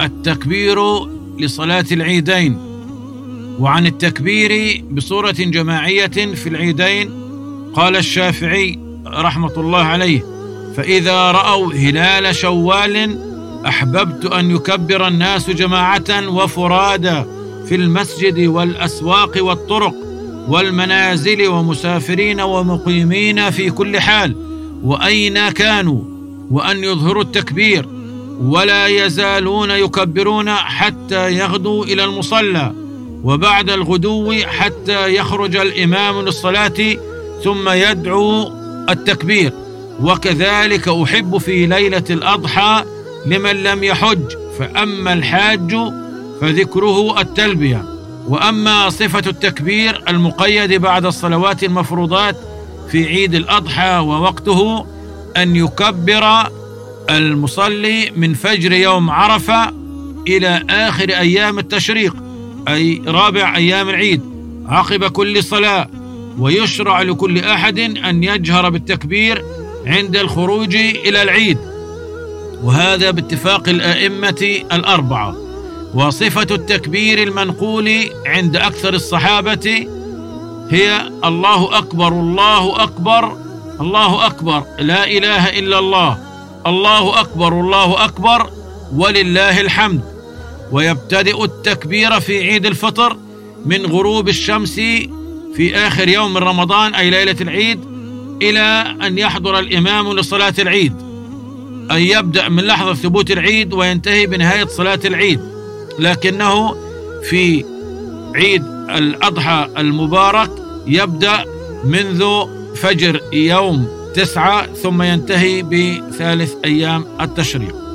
التكبير لصلاة العيدين وعن التكبير بصورة جماعية في العيدين قال الشافعي رحمة الله عليه فإذا رأوا هلال شوال أحببت أن يكبر الناس جماعة وفرادا في المسجد والأسواق والطرق والمنازل ومسافرين ومقيمين في كل حال وأين كانوا؟ وأن يظهروا التكبير ولا يزالون يكبرون حتى يغدوا إلى المصلى وبعد الغدو حتى يخرج الإمام للصلاة ثم يدعو التكبير. وكذلك أحب في ليلة الأضحى لمن لم يحج فأما الحاج فذكره التلبية. وأما صفة التكبير المقيد بعد الصلوات المفروضات في عيد الأضحى ووقته أن يكبر المصلي من فجر يوم عرفة إلى آخر أيام التشريق أي رابع أيام العيد. عقب كل صلاة ويشرع لكل أحد أن يجهر بالتكبير عند الخروج إلى العيد. وهذا باتفاق الأئمة الأربعة. وصفة التكبير المنقول عند أكثر الصحابة هي الله أكبر الله أكبر الله أكبر لا إله إلا الله. الله أكبر الله أكبر ولله الحمد. ويبتدئ التكبير في عيد الفطر من غروب الشمس في آخر يوم من رمضان أي ليلة العيد إلى أن يحضر الإمام لصلاة العيد. أن يبدأ من لحظة ثبوت العيد وينتهي بنهاية صلاة العيد. لكنه في عيد الأضحى المبارك يبدأ منذ فجر يوم. تسعة ثم ينتهي بثالث أيام التشريق.